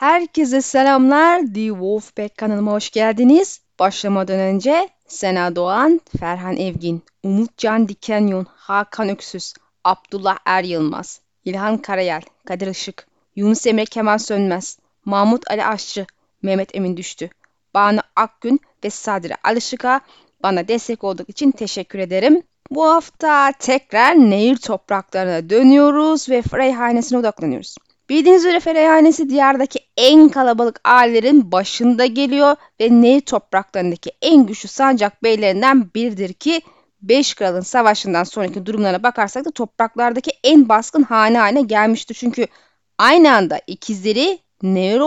Herkese selamlar. The Wolfpack kanalıma hoş geldiniz. Başlamadan önce Sena Doğan, Ferhan Evgin, Umut Can Dikenyon, Hakan Öksüz, Abdullah Er Yılmaz, İlhan Karayel, Kadir Işık, Yunus Emre Kemal Sönmez, Mahmut Ali Aşçı, Mehmet Emin Düştü, Banu Akgün ve Sadri Alışık'a bana destek olduk için teşekkür ederim. Bu hafta tekrar nehir topraklarına dönüyoruz ve Frey hanesine odaklanıyoruz. Bildiğiniz üzere Fereyhanesi diyardaki en kalabalık ailelerin başında geliyor ve Nehir topraklarındaki en güçlü sancak beylerinden biridir ki Beş Kral'ın savaşından sonraki durumlarına bakarsak da topraklardaki en baskın hane haline gelmiştir. Çünkü aynı anda ikizleri Nehir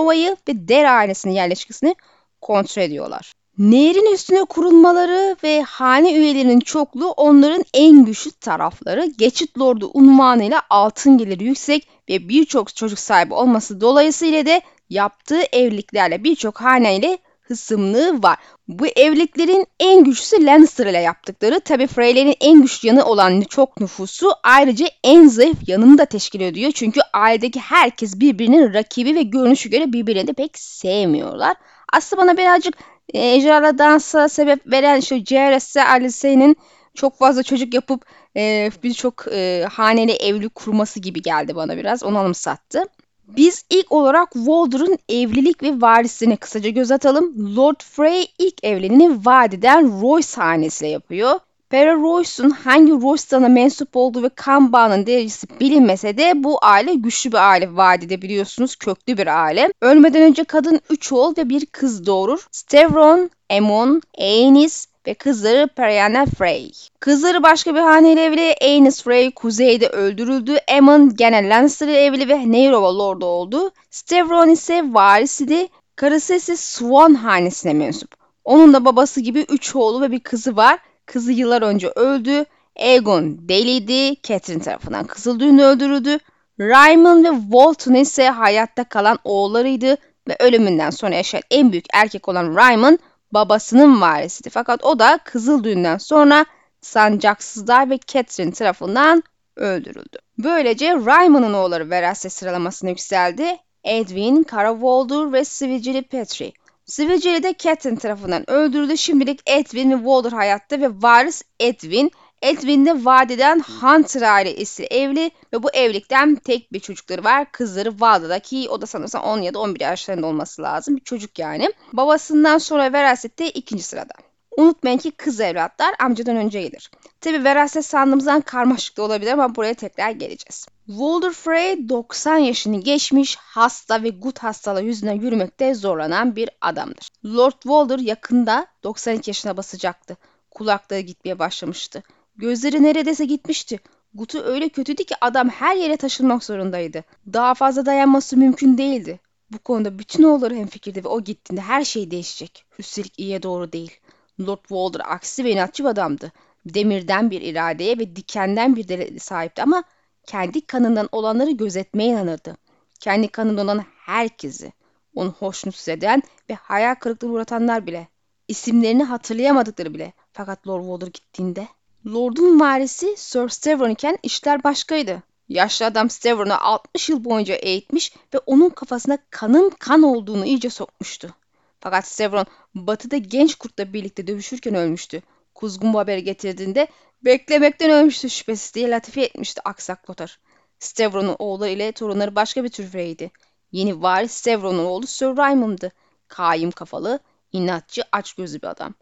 ve Der ailesinin yerleşkisini kontrol ediyorlar. Nehrin üstüne kurulmaları ve hane üyelerinin çokluğu onların en güçlü tarafları. Geçit Lordu unvanıyla altın geliri yüksek ve birçok çocuk sahibi olması dolayısıyla da yaptığı evliliklerle birçok haneyle hısımlığı var. Bu evliliklerin en güçlüsü Lannister ile yaptıkları. Tabi Freyler'in en güçlü yanı olan çok nüfusu ayrıca en zayıf yanını da teşkil ediyor. Çünkü ailedeki herkes birbirinin rakibi ve görünüşü göre birbirini de pek sevmiyorlar. Aslında bana birazcık e, icrala dansa sebep veren şu CRS ailesinin çok fazla çocuk yapıp e, birçok e, haneli evli kurması gibi geldi bana biraz. Onu anımsattı. Biz ilk olarak Walder'ın evlilik ve varisine kısaca göz atalım. Lord Frey ilk evliliğini vadiden Royce hanesiyle yapıyor. Pera Royce'un hangi Royce'dana mensup olduğu ve kan bağının derecesi bilinmese de bu aile güçlü bir aile vadide biliyorsunuz köklü bir aile. Ölmeden önce kadın 3 oğul ve bir kız doğurur. Stevron, Aemon, Aenys ve kızları Periana Frey. Kızları başka bir haneyle evli. Aenys Frey kuzeyde öldürüldü. Aemon gene Lannister evli ve Neyrova Lord'u oldu. Stevron ise varisiydi. Karısı ise Swan hanesine mensup. Onun da babası gibi 3 oğlu ve bir kızı var. Kızı yıllar önce öldü. Aegon deliydi. Catherine tarafından Kızıldüğünü öldürüldü. Raymond ve Walton ise hayatta kalan oğullarıydı ve ölümünden sonra yaşayan en büyük erkek olan Raymond babasının varisiydi. Fakat o da Kızıldüğünden sonra sancaksızlar ve Catherine tarafından öldürüldü. Böylece Raymond'un oğulları veraset sıralamasına yükseldi. Edwin, Cara Walder ve Sivigili Petri. Sivigili de Catelyn tarafından öldürüldü. Şimdilik Edwin ve Walder hayatta ve varis Edwin. Edwin de vadiden Hunter ailesi evli ve bu evlilikten tek bir çocukları var. Kızları Walda'da ki o da sanırsam 10 ya da 11 yaşlarında olması lazım. Bir çocuk yani. Babasından sonra verasette ikinci sırada. Unutmayın ki kız evlatlar amcadan önce gelir. Tabi veraset sandığımızdan karmaşık da olabilir ama buraya tekrar geleceğiz. Walder Frey 90 yaşını geçmiş, hasta ve gut hastalığı yüzünden yürümekte zorlanan bir adamdır. Lord Walder yakında 92 yaşına basacaktı. Kulakları gitmeye başlamıştı. Gözleri neredeyse gitmişti. Gutu öyle kötüydü ki adam her yere taşınmak zorundaydı. Daha fazla dayanması mümkün değildi. Bu konuda bütün oğulları hemfikirdi ve o gittiğinde her şey değişecek. Üstelik iyiye doğru değil. Lord Walder aksi ve inatçı bir adamdı. Demirden bir iradeye ve dikenden bir dele sahipti ama kendi kanından olanları gözetmeye inanırdı. Kendi kanından olan herkesi, onu hoşnutsuz eden ve hayal kırıklığına uğratanlar bile, isimlerini hatırlayamadıkları bile. Fakat Lord Walder gittiğinde Lord'un varisi Sir Stevron iken işler başkaydı. Yaşlı adam Stevron'u 60 yıl boyunca eğitmiş ve onun kafasına kanın kan olduğunu iyice sokmuştu. Fakat Stevron batıda genç kurtla birlikte dövüşürken ölmüştü. Kuzgun bu haberi getirdiğinde beklemekten ölmüştü şüphesiz diye latife etmişti aksak Lothar. Stevron'un oğlu ile torunları başka bir türfeydi. Yeni varis Stevron'un oğlu Sir Raymond'dı. Kaim kafalı, inatçı, açgözlü bir adam.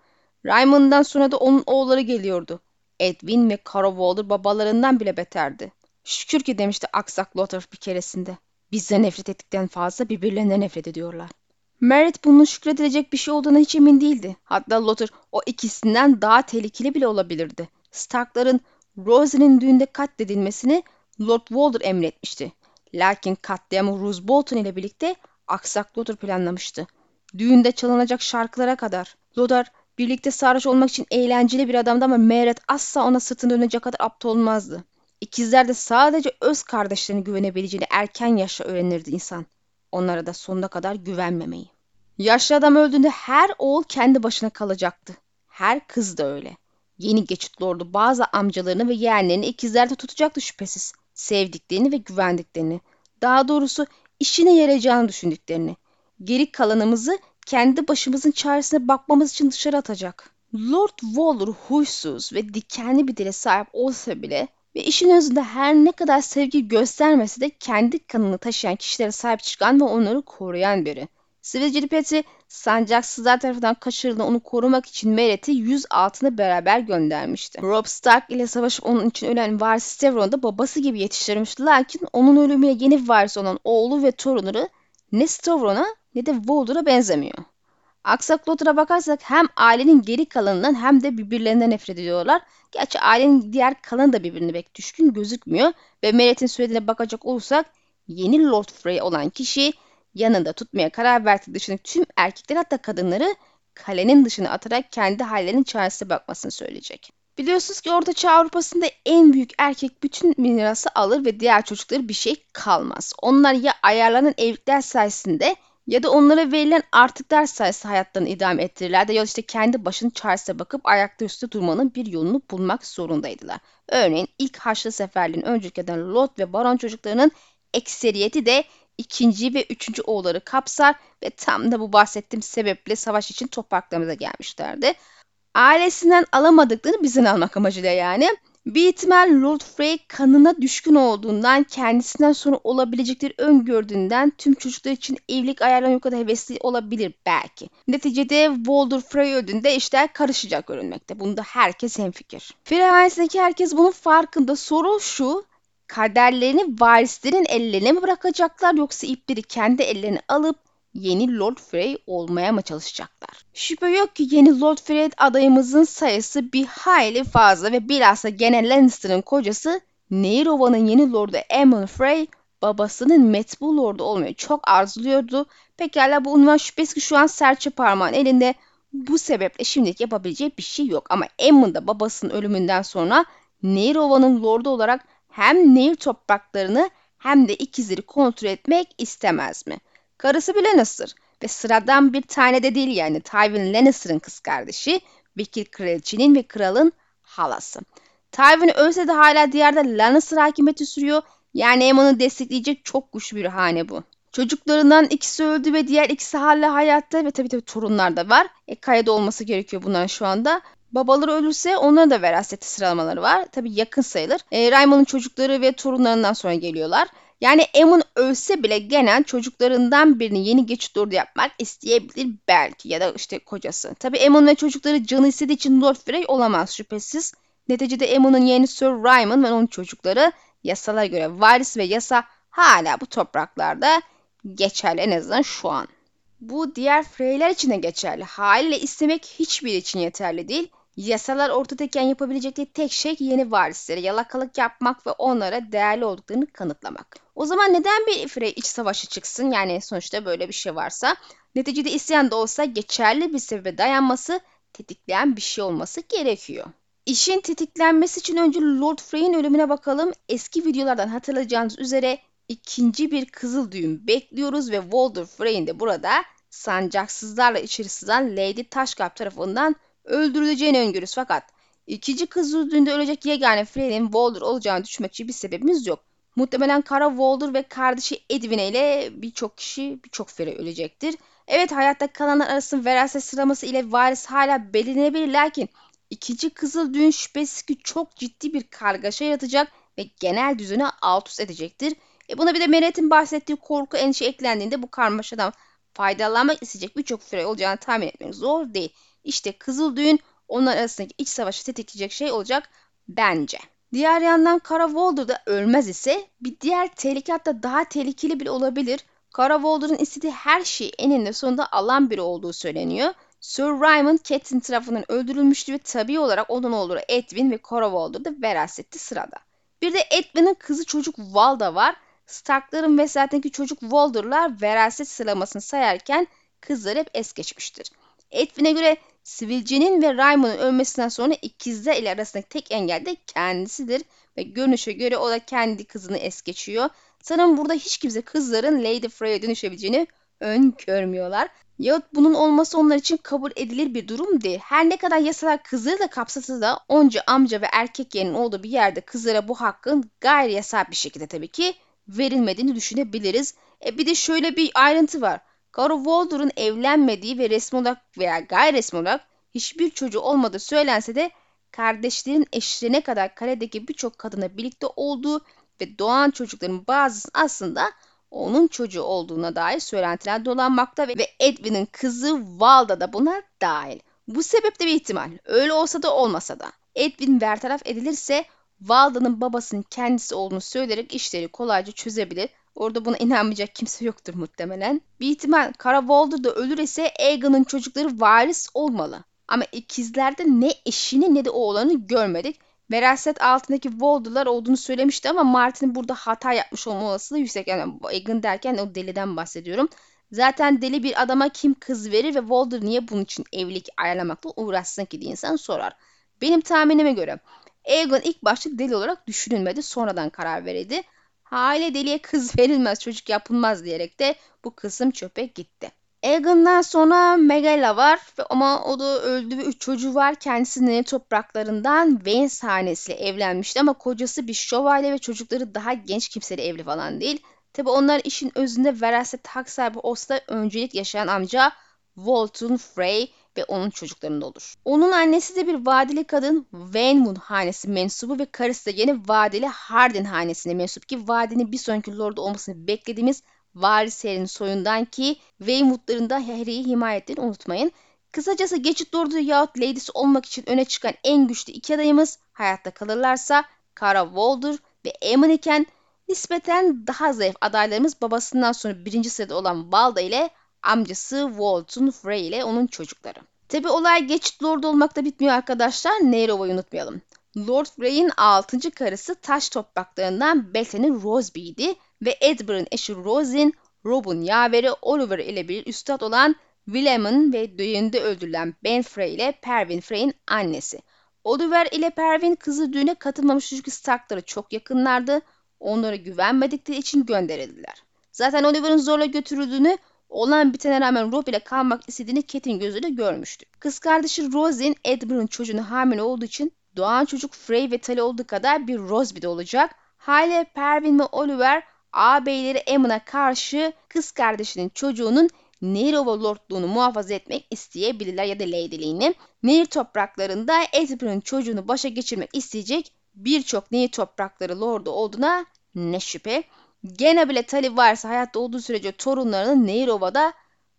Raymond'dan sonra da onun oğulları geliyordu. Edwin ve Walder babalarından bile beterdi. Şükür ki demişti aksak Lothar bir keresinde. Bizden nefret ettikten fazla birbirlerine nefret ediyorlar. Merit bunun şükredilecek bir şey olduğuna hiç emin değildi. Hatta Lothar o ikisinden daha tehlikeli bile olabilirdi. Starkların Rose'nin düğünde katledilmesini Lord Walder emretmişti. Lakin katliamı Roose Bolton ile birlikte aksak Lothar planlamıştı. Düğünde çalınacak şarkılara kadar. Lothar birlikte sarhoş olmak için eğlenceli bir adamdı ama Meret asla ona sırtını dönecek kadar aptal olmazdı. İkizler de sadece öz kardeşlerine güvenebileceğini erken yaşta öğrenirdi insan onlara da sonuna kadar güvenmemeyi. Yaşlı adam öldüğünde her oğul kendi başına kalacaktı. Her kız da öyle. Yeni geçit lordu bazı amcalarını ve yeğenlerini ikizlerde tutacaktı şüphesiz. Sevdiklerini ve güvendiklerini. Daha doğrusu işine yarayacağını düşündüklerini. Geri kalanımızı kendi başımızın çaresine bakmamız için dışarı atacak. Lord Waller huysuz ve dikenli bir dile sahip olsa bile ve işin özünde her ne kadar sevgi göstermese de kendi kanını taşıyan kişilere sahip çıkan ve onları koruyan biri. Sivilceli Petri sancaksızlar tarafından kaçırılan onu korumak için Meret'i 100 altına beraber göndermişti. Robb Stark ile savaşıp onun için ölen varis Stavron'u da babası gibi yetiştirmişti lakin onun ölümüyle yeni varis olan oğlu ve torunları ne Stavron'a ne de Voldor'a benzemiyor. Aksaklot'a bakarsak hem ailenin geri kalanından hem de birbirlerinden nefret ediyorlar. Gerçi ailenin diğer kalanı da birbirine pek düşkün gözükmüyor. Ve Meret'in söylediğine bakacak olursak yeni Lord Frey olan kişi yanında tutmaya karar verdiği dışındaki tüm erkekler hatta kadınları kalenin dışına atarak kendi hallerinin çaresine bakmasını söyleyecek. Biliyorsunuz ki Orta Çağ Avrupa'sında en büyük erkek bütün mirası alır ve diğer çocukları bir şey kalmaz. Onlar ya ayarlanan evlilikler sayesinde ya da onlara verilen artıklar sayesinde hayatlarını idame ettirirler de ya işte kendi başının çaresine bakıp ayakta üstü durmanın bir yolunu bulmak zorundaydılar. Örneğin ilk Haçlı seferliğin öncülük eden Lot ve Baron çocuklarının ekseriyeti de ikinci ve üçüncü oğulları kapsar ve tam da bu bahsettiğim sebeple savaş için topraklarımıza gelmişlerdi. Ailesinden alamadıklarını bizden almak amacıyla yani. Bir ihtimal Lord Frey kanına düşkün olduğundan, kendisinden sonra olabilecekleri öngördüğünden tüm çocuklar için evlilik ayarlanan kadar hevesli olabilir belki. Neticede Walder Frey öldüğünde işler karışacak görünmekte. Bunda herkes hemfikir. Frey ailesindeki herkes bunun farkında. Soru şu, kaderlerini varislerin ellerine mi bırakacaklar yoksa ipleri kendi ellerine alıp yeni Lord Frey olmaya mı çalışacaklar? Şüphe yok ki yeni Lord Frey adayımızın sayısı bir hayli fazla ve bilhassa gene Lannister'ın kocası Nehir yeni Lord'u Aemon Frey babasının metbu lordu olmayı çok arzuluyordu. Pekala bu unvan şüphesiz ki şu an serçe parmağın elinde. Bu sebeple şimdilik yapabileceği bir şey yok. Ama Aemon da babasının ölümünden sonra Nehir lordu olarak hem Nehir topraklarını hem de ikizleri kontrol etmek istemez mi? Karısı bir Lannister ve sıradan bir tane de değil yani Tywin Lannister'ın kız kardeşi, vekil kraliçenin ve kralın halası. Tywin ölse de hala diğerde Lannister hakimiyeti sürüyor. Yani Aemon'u destekleyecek çok güçlü bir hane bu. Çocuklarından ikisi öldü ve diğer ikisi hala hayatta ve tabii tabii torunlar da var. E kayda olması gerekiyor bunların şu anda. Babaları ölürse onların da veraseti sıralamaları var. Tabii yakın sayılır. E, Raymon'un çocukları ve torunlarından sonra geliyorlar. Yani Emun ölse bile genel çocuklarından birini yeni geçit ordu yapmak isteyebilir belki ya da işte kocası. Tabi Emun ve çocukları canı istediği için Lord Frey olamaz şüphesiz. Neticede Emun'un yeğeni Sir Ryman ve onun çocukları yasalara göre varis ve yasa hala bu topraklarda geçerli en azından şu an. Bu diğer Freyler için de geçerli. Haliyle istemek hiçbir için yeterli değil. Yasalar ortadayken yapabilecekleri tek şey yeni varislere yalakalık yapmak ve onlara değerli olduklarını kanıtlamak. O zaman neden bir Frey iç savaşı çıksın? Yani sonuçta böyle bir şey varsa. Neticede isyan da olsa geçerli bir sebebe dayanması, tetikleyen bir şey olması gerekiyor. İşin tetiklenmesi için önce Lord Frey'in ölümüne bakalım. Eski videolardan hatırlayacağınız üzere ikinci bir kızıl düğüm bekliyoruz ve Walder Frey'in de burada sancaksızlarla içeri sızan Lady Taşkalp tarafından öldürüleceğini öngörürüz fakat ikinci kız düğünde ölecek yegane Frey'nin Walder olacağını düşünmek için bir sebebimiz yok. Muhtemelen Kara Walder ve kardeşi Edwina ile birçok kişi birçok Frey ölecektir. Evet hayatta kalanlar arasında veraset sıralaması ile varis hala belirlenebilir lakin ikinci kızıl düğün şüphesiz ki çok ciddi bir kargaşa yaratacak ve genel düzeni alt üst edecektir. E buna bir de Meret'in bahsettiği korku endişe eklendiğinde bu karmaşadan faydalanmak isteyecek birçok Frey olacağını tahmin etmek zor değil. İşte Kızıl Düğün onlar arasındaki iç savaşı tetikleyecek şey olacak bence. Diğer yandan Kara Walder da ölmez ise bir diğer tehlike hatta daha tehlikeli bile olabilir. Kara Walder'ın istediği her şeyi eninde sonunda alan biri olduğu söyleniyor. Sir Raymond Catelyn tarafından öldürülmüştü ve tabi olarak onun oğulları Edwin ve Cora Walder da verasetti sırada. Bir de Edwin'in kızı çocuk Valda var. Starkların vesayetindeki çocuk Walder'lar veraset sıralamasını sayarken kızlar hep es geçmiştir. Edwin'e göre Sivilce'nin ve Raymon'un ölmesinden sonra ikizler ile arasındaki tek engel de kendisidir. Ve görünüşe göre o da kendi kızını es geçiyor. Sanırım burada hiç kimse kızların Lady Frey'e dönüşebileceğini öngörmüyorlar. Yahut bunun olması onlar için kabul edilir bir durum değil. Her ne kadar yasalar kızları da kapsasa da onca amca ve erkek yerinin olduğu bir yerde kızlara bu hakkın gayri yasal bir şekilde tabii ki verilmediğini düşünebiliriz. E bir de şöyle bir ayrıntı var. Caro Waldor'un evlenmediği ve resmi olarak veya gayri resmi olarak hiçbir çocuğu olmadığı söylense de kardeşlerin eşlerine kadar karedeki birçok kadına birlikte olduğu ve doğan çocukların bazısı aslında onun çocuğu olduğuna dair söylentiler dolanmakta ve Edwin'in kızı Valda da buna dahil. Bu sebeple bir ihtimal. Öyle olsa da olmasa da. Edwin bertaraf edilirse Valda'nın babasının kendisi olduğunu söyleyerek işleri kolayca çözebilir. Orada buna inanmayacak kimse yoktur muhtemelen. Bir ihtimal Kara da ölür ise Aegon'un çocukları varis olmalı. Ama ikizlerde ne eşini ne de oğlanı görmedik. Veraset altındaki Walder'lar olduğunu söylemişti ama Martin'in burada hata yapmış olma olasılığı yüksek. Yani Aegon derken o deliden bahsediyorum. Zaten deli bir adama kim kız verir ve Walder niye bunun için evlilik ayarlamakla uğraşsın ki diye insan sorar. Benim tahminime göre Aegon ilk başta deli olarak düşünülmedi sonradan karar verildi. Hale deliye kız verilmez çocuk yapılmaz diyerek de bu kısım çöpe gitti. Aegon'dan sonra Megala var ama o da öldü ve üç çocuğu var. Kendisi topraklarından Vance hanesiyle evlenmişti ama kocası bir şövalye ve çocukları daha genç kimseyle evli falan değil. Tabi onlar işin özünde veraset hak sahibi olsa öncelik yaşayan amca Walton Frey ve onun çocuklarında olur. Onun annesi de bir vadili kadın Wenwood hanesi mensubu ve karısı da yine vadili Hardin hanesine mensup ki vadinin bir sonraki lordu olmasını beklediğimiz varislerin soyundan ki Weymouth'ların da Harry'i himaye ettiğini unutmayın. Kısacası geçit lordu yahut lady'si olmak için öne çıkan en güçlü iki adayımız hayatta kalırlarsa Cara Walder ve Aemon iken nispeten daha zayıf adaylarımız babasından sonra birinci sırada olan Valda ile amcası Walton Frey ile onun çocukları. Tabi olay geçit lord olmakta bitmiyor arkadaşlar. Neyrova'yı unutmayalım. Lord Frey'in 6. karısı taş topraklarından Bethany Rosby'ydi ve Edward'ın eşi Rosin, Rob'un yaveri Oliver ile bir üstad olan William'ın ve düğünde öldürülen Ben Frey ile Pervin Frey'in annesi. Oliver ile Pervin kızı düğüne katılmamış çünkü Stark'lara çok yakınlardı. Onlara güvenmedikleri için gönderildiler. Zaten Oliver'ın zorla götürüldüğünü olan bitene rağmen Rob ile kalmak istediğini Cat'in gözüyle görmüştü. Kız kardeşi Rosin, Edward'ın çocuğunu hamile olduğu için doğan çocuk Frey ve Tali olduğu kadar bir Rosby'de olacak. Hale, Pervin ve Oliver ağabeyleri Emma'a karşı kız kardeşinin çocuğunun Nehirova Lordluğunu muhafaza etmek isteyebilirler ya da Lady'liğini. Nehir topraklarında Edward'ın çocuğunu başa geçirmek isteyecek birçok nehir toprakları lordu olduğuna ne şüphe. Gene bile Talib varsa hayatta olduğu sürece torunlarının Nehir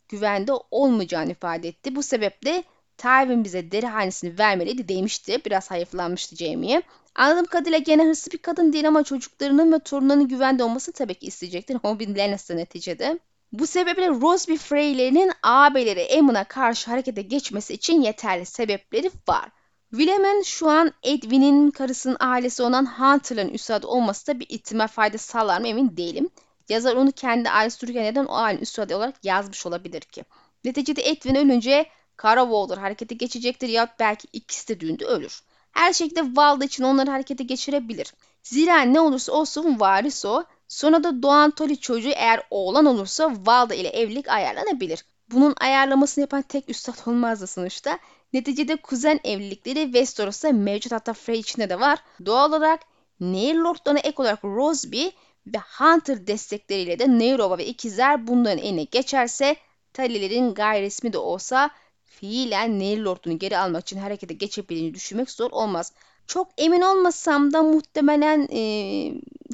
güvende olmayacağını ifade etti. Bu sebeple Tywin bize deri hanesini vermeliydi demişti. Biraz hayıflanmıştı Jaime'ye. Anladığım kadarıyla gene hırslı bir kadın değil ama çocuklarının ve torunlarının güvende olmasını tabii ki isteyecektir. O bir Lannister neticede. Bu sebeple Rosby Frey'lerinin ağabeyleri Aemon'a karşı harekete geçmesi için yeterli sebepleri var. Willem'in şu an Edwin'in karısının ailesi olan Hunter'ların üstadı olması da bir ihtimal fayda sağlar mı emin değilim. Yazar onu kendi ailesi dururken neden o ailenin üstadı olarak yazmış olabilir ki? Neticede Edwin ölünce Kara Waller harekete geçecektir ya belki ikisi de düğünde ölür. Her şekilde Valda için onları harekete geçirebilir. Zira ne olursa olsun varis o. Sonra da doğan Toli çocuğu eğer oğlan olursa Valda ile evlilik ayarlanabilir. Bunun ayarlamasını yapan tek üstad olmazdı sonuçta. Neticede kuzen evlilikleri Westeros'ta mevcut hatta Frey içinde de var. Doğal olarak Nehir Lordlarına ek olarak Rosby ve Hunter destekleriyle de Neyrova ve ikizler bunların eline geçerse Talilerin gayri resmi de olsa fiilen Nehir Lord'unu geri almak için harekete geçebildiğini düşünmek zor olmaz. Çok emin olmasam da muhtemelen e,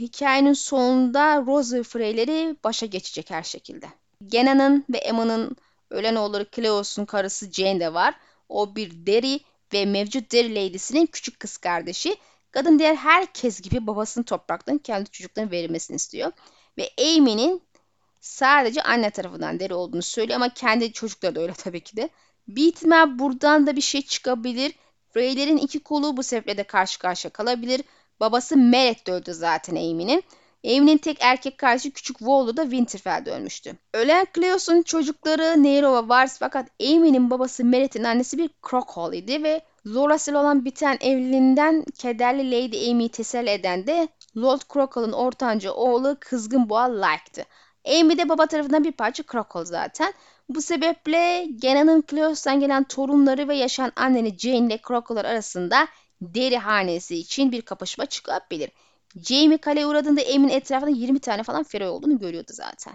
hikayenin sonunda Rose Frey'leri başa geçecek her şekilde. Gena'nın ve Emma'nın ölen oğulları Cleos'un karısı Jane de var. O bir deri ve mevcut deri lady'sinin küçük kız kardeşi. Kadın diğer herkes gibi babasının topraktan kendi çocuklarına verilmesini istiyor. Ve Amy'nin sadece anne tarafından deri olduğunu söylüyor ama kendi çocukları da öyle tabii ki de. İhtimal buradan da bir şey çıkabilir. Freyler'in iki kolu bu sebeple de karşı karşıya kalabilir. Babası Meret de öldü zaten Amy'nin. Amy'nin tek erkek kardeşi küçük Wall'u da Winterfell'de ölmüştü. Ölen Cleos'un çocukları Neyrova var fakat Amy'nin babası Meret'in annesi bir Crockhall idi ve Loras ile olan biten evliliğinden kederli Lady Amy'yi teselli eden de Lord Crockhall'ın ortanca oğlu Kızgın Boğa Like'tı. Amy de baba tarafından bir parça Crockhall zaten. Bu sebeple Gena'nın Cleos'tan gelen torunları ve yaşayan anneni Jane ile Crockhall arasında deri hanesi için bir kapışma çıkabilir. Jamie kaleye uğradığında Amy'nin etrafında 20 tane falan Frey olduğunu görüyordu zaten.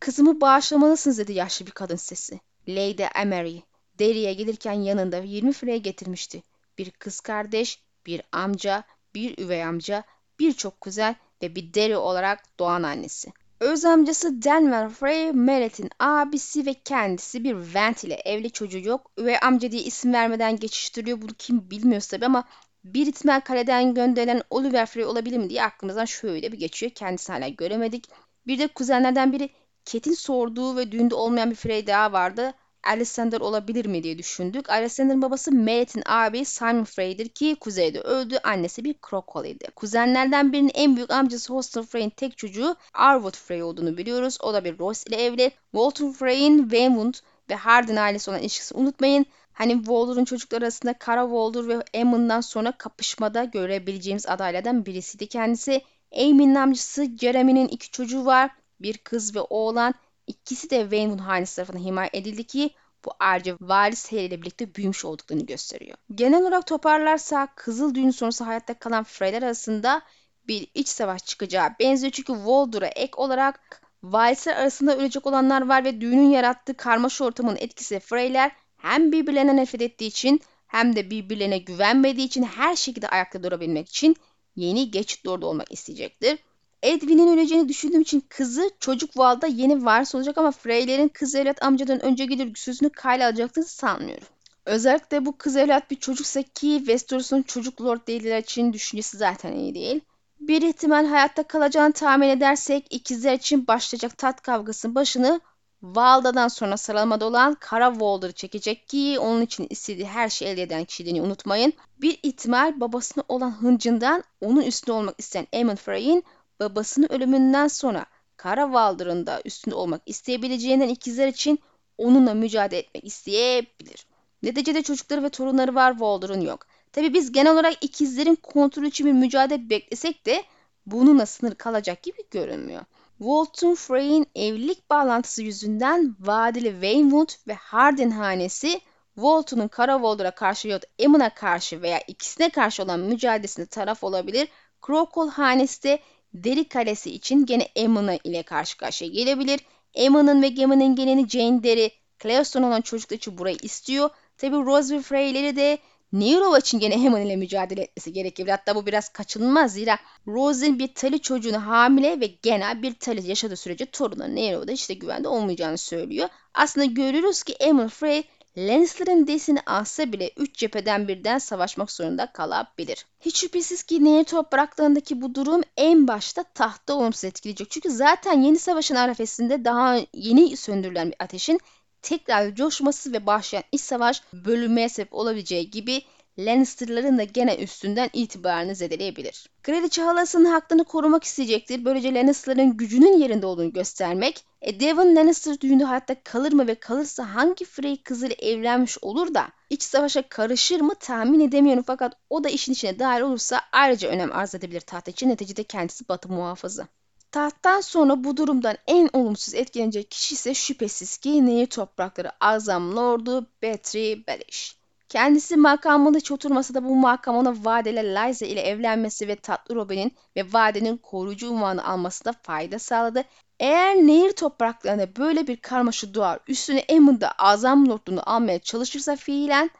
Kızımı bağışlamalısınız dedi yaşlı bir kadın sesi. Lady Emery, Derry'e gelirken yanında 20 frey getirmişti. Bir kız kardeş, bir amca, bir üvey amca, birçok kuzen ve bir Derry olarak doğan annesi. Öz amcası Denver Frey, Meret'in abisi ve kendisi bir Vent ile evli çocuğu yok. Üvey amca diye isim vermeden geçiştiriyor. Bunu kim bilmiyor tabi ama bir ihtimal kaleden gönderilen Oliver Frey olabilir mi diye aklımızdan şöyle bir geçiyor. Kendisini hala göremedik. Bir de kuzenlerden biri Ket'in sorduğu ve düğünde olmayan bir Frey daha vardı. Alexander olabilir mi diye düşündük. Alexander'ın babası Meret'in abi Simon Frey'dir ki kuzeyde öldü. Annesi bir Krokol'ydi. Kuzenlerden birinin en büyük amcası Hoster Frey'in tek çocuğu Arwood Frey olduğunu biliyoruz. O da bir Ross ile evli. Walter Frey'in Weymouth ve Hardin ailesi olan ilişkisi unutmayın. Hani Walter'ın çocukları arasında Kara Walter ve Emmond'dan sonra kapışmada görebileceğimiz adaylardan birisiydi kendisi. Amy'nin amcası Jeremy'nin iki çocuğu var. Bir kız ve oğlan. İkisi de Weymouth hanesi tarafından himaye edildi ki bu ayrıca varis ile birlikte büyümüş olduklarını gösteriyor. Genel olarak toparlarsa Kızıl Düğün sonrası hayatta kalan Freyler arasında bir iç savaş çıkacağı benziyor. Çünkü Voldor'a ek olarak varisler arasında ölecek olanlar var ve düğünün yarattığı karmaşa ortamının etkisi Freyler hem birbirlerine nefret ettiği için hem de birbirlerine güvenmediği için her şekilde ayakta durabilmek için yeni geçit orada olmak isteyecektir. Edwin'in öleceğini düşündüğüm için kızı çocuk Val'da yeni varis olacak ama Freyler'in kız evlat amcadan önce gelir sözünü kayla alacaktığını sanmıyorum. Özellikle bu kız evlat bir çocuksa ki Westeros'un çocuk lord değiller için düşüncesi zaten iyi değil. Bir ihtimal hayatta kalacağını tahmin edersek ikizler için başlayacak tat kavgasının başını Valda'dan sonra sıralamada olan Kara Walder'ı çekecek ki onun için istediği her şeyi elde eden kişiliğini unutmayın. Bir ihtimal babasına olan hıncından onun üstünde olmak isteyen Aemon Frey'in babasının ölümünden sonra Kara Waldor'ın da üstünde olmak isteyebileceğinden ikizler için onunla mücadele etmek isteyebilir. Neticede çocukları ve torunları var Waldor'un yok. Tabi biz genel olarak ikizlerin kontrolü için bir mücadele beklesek de bununla sınır kalacak gibi görünmüyor. Walton Frey'in evlilik bağlantısı yüzünden vadili Weymouth ve Hardin hanesi Walton'un Kara karşı yahut Emmon'a karşı veya ikisine karşı olan mücadelesinde taraf olabilir. Crocol hanesi de Deri Kalesi için gene Emmona ile karşı karşıya gelebilir. Emma'nın ve Gemma'nın geleni Jane Deri, Cleoston olan çocuklar için burayı istiyor. Tabi Rose ve Frey'leri de Nero için gene Hammond ile mücadele etmesi gerekebilir. Hatta bu biraz kaçınılmaz zira Rose'in bir tali çocuğunu hamile ve genel bir tali yaşadığı sürece torunu Nero'da işte güvende olmayacağını söylüyor. Aslında görüyoruz ki Aemon Frey Lannister'ın desini alsa bile üç cepheden birden savaşmak zorunda kalabilir. Hiç şüphesiz ki Nehir topraklarındaki bu durum en başta tahta olumsuz etkileyecek. Çünkü zaten yeni savaşın arefesinde daha yeni söndürülen bir ateşin tekrar coşması ve başlayan iç savaş bölünmeye sebep olabileceği gibi Lannister'ların da gene üstünden itibarını zedeleyebilir. Kraliçe halasının haklarını korumak isteyecektir. Böylece Lannister'ların gücünün yerinde olduğunu göstermek. E Devon Lannister düğünde hayatta kalır mı ve kalırsa hangi Frey kızıyla evlenmiş olur da iç savaşa karışır mı tahmin edemiyorum fakat o da işin içine dahil olursa ayrıca önem arz edebilir taht için. Neticede kendisi batı muhafızı. Tahttan sonra bu durumdan en olumsuz etkilenecek kişi ise şüphesiz ki Nehir Toprakları Azam Lordu Betri Berish. Kendisi makamında hiç oturmasa da bu makam ona vadele Liza ile evlenmesi ve tatlı Robin'in ve vadenin koruyucu unvanı almasına fayda sağladı. Eğer nehir topraklarına böyle bir karmaşa doğar üstüne Aemond'da azam lordluğunu almaya çalışırsa fiilen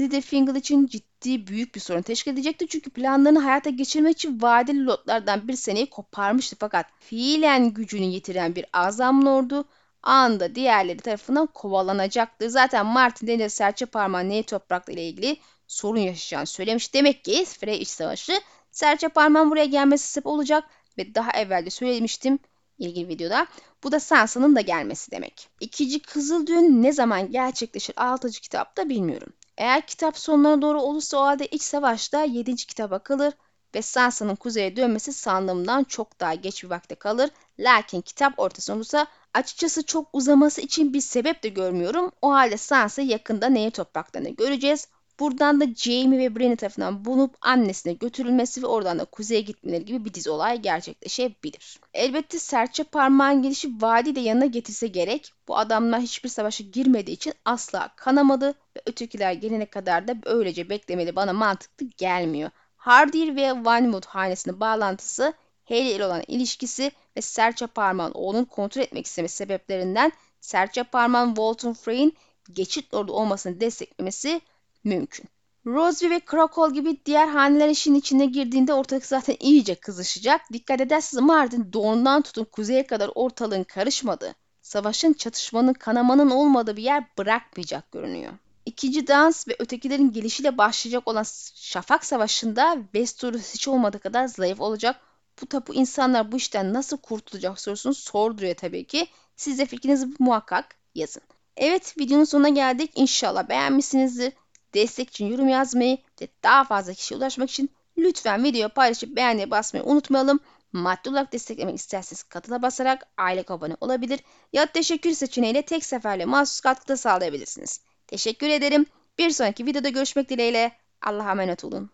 Littlefinger için ciddi büyük bir sorun teşkil edecekti. Çünkü planlarını hayata geçirmek için vadeli lotlardan bir seneyi koparmıştı. Fakat fiilen gücünü yitiren bir azam lordu anında diğerleri tarafından kovalanacaktı. Zaten Martin Deniz serçe parmağı ney toprakla ile ilgili sorun yaşayacağını söylemiş. Demek ki Frey iç savaşı serçe parmağın buraya gelmesi sebep olacak ve daha evvel de söylemiştim ilgili videoda. Bu da Sansa'nın da gelmesi demek. İkinci Kızıl Düğün ne zaman gerçekleşir 6. kitapta bilmiyorum. Eğer kitap sonlarına doğru olursa o halde iç savaşta 7. kitaba kalır ve Sansa'nın kuzeye dönmesi sandığımdan çok daha geç bir vakte kalır. Lakin kitap ortası olursa açıkçası çok uzaması için bir sebep de görmüyorum. O halde Sansa yakında nehir topraklarını göreceğiz. Buradan da Jaime ve Brienne tarafından bulunup annesine götürülmesi ve oradan da kuzeye gitmeleri gibi bir dizi olay gerçekleşebilir. Elbette serçe parmağın gelişi vadi de yanına getirse gerek. Bu adamlar hiçbir savaşa girmediği için asla kanamadı ve ötekiler gelene kadar da öylece beklemeli bana mantıklı gelmiyor. Hardir ve Vinewood hanesinin bağlantısı Haley ile olan ilişkisi ve serçe parmağın oğlunu kontrol etmek istemesi sebeplerinden serçe parmağın Walton Frey'in geçit lordu olmasını desteklemesi mümkün. Rosby ve Krakol gibi diğer haneler işin içine girdiğinde ortalık zaten iyice kızışacak. Dikkat ederseniz Mardin doğundan tutun kuzeye kadar ortalığın karışmadığı, savaşın, çatışmanın, kanamanın olmadığı bir yer bırakmayacak görünüyor. İkinci dans ve ötekilerin gelişiyle başlayacak olan Şafak Savaşı'nda Westeros hiç olmadığı kadar zayıf olacak. Bu tapu insanlar bu işten nasıl kurtulacak sorusunu sorduruyor tabii ki. Siz de fikrinizi muhakkak yazın. Evet videonun sonuna geldik. İnşallah beğenmişsinizdir. Destek için yorum yazmayı ve daha fazla kişiye ulaşmak için lütfen videoyu paylaşıp beğendiğe basmayı unutmayalım. Maddi olarak desteklemek isterseniz katıla basarak aile abone olabilir ya da teşekkür seçeneğiyle tek seferle mahsus katkıda sağlayabilirsiniz. Teşekkür ederim. Bir sonraki videoda görüşmek dileğiyle. Allah'a emanet olun.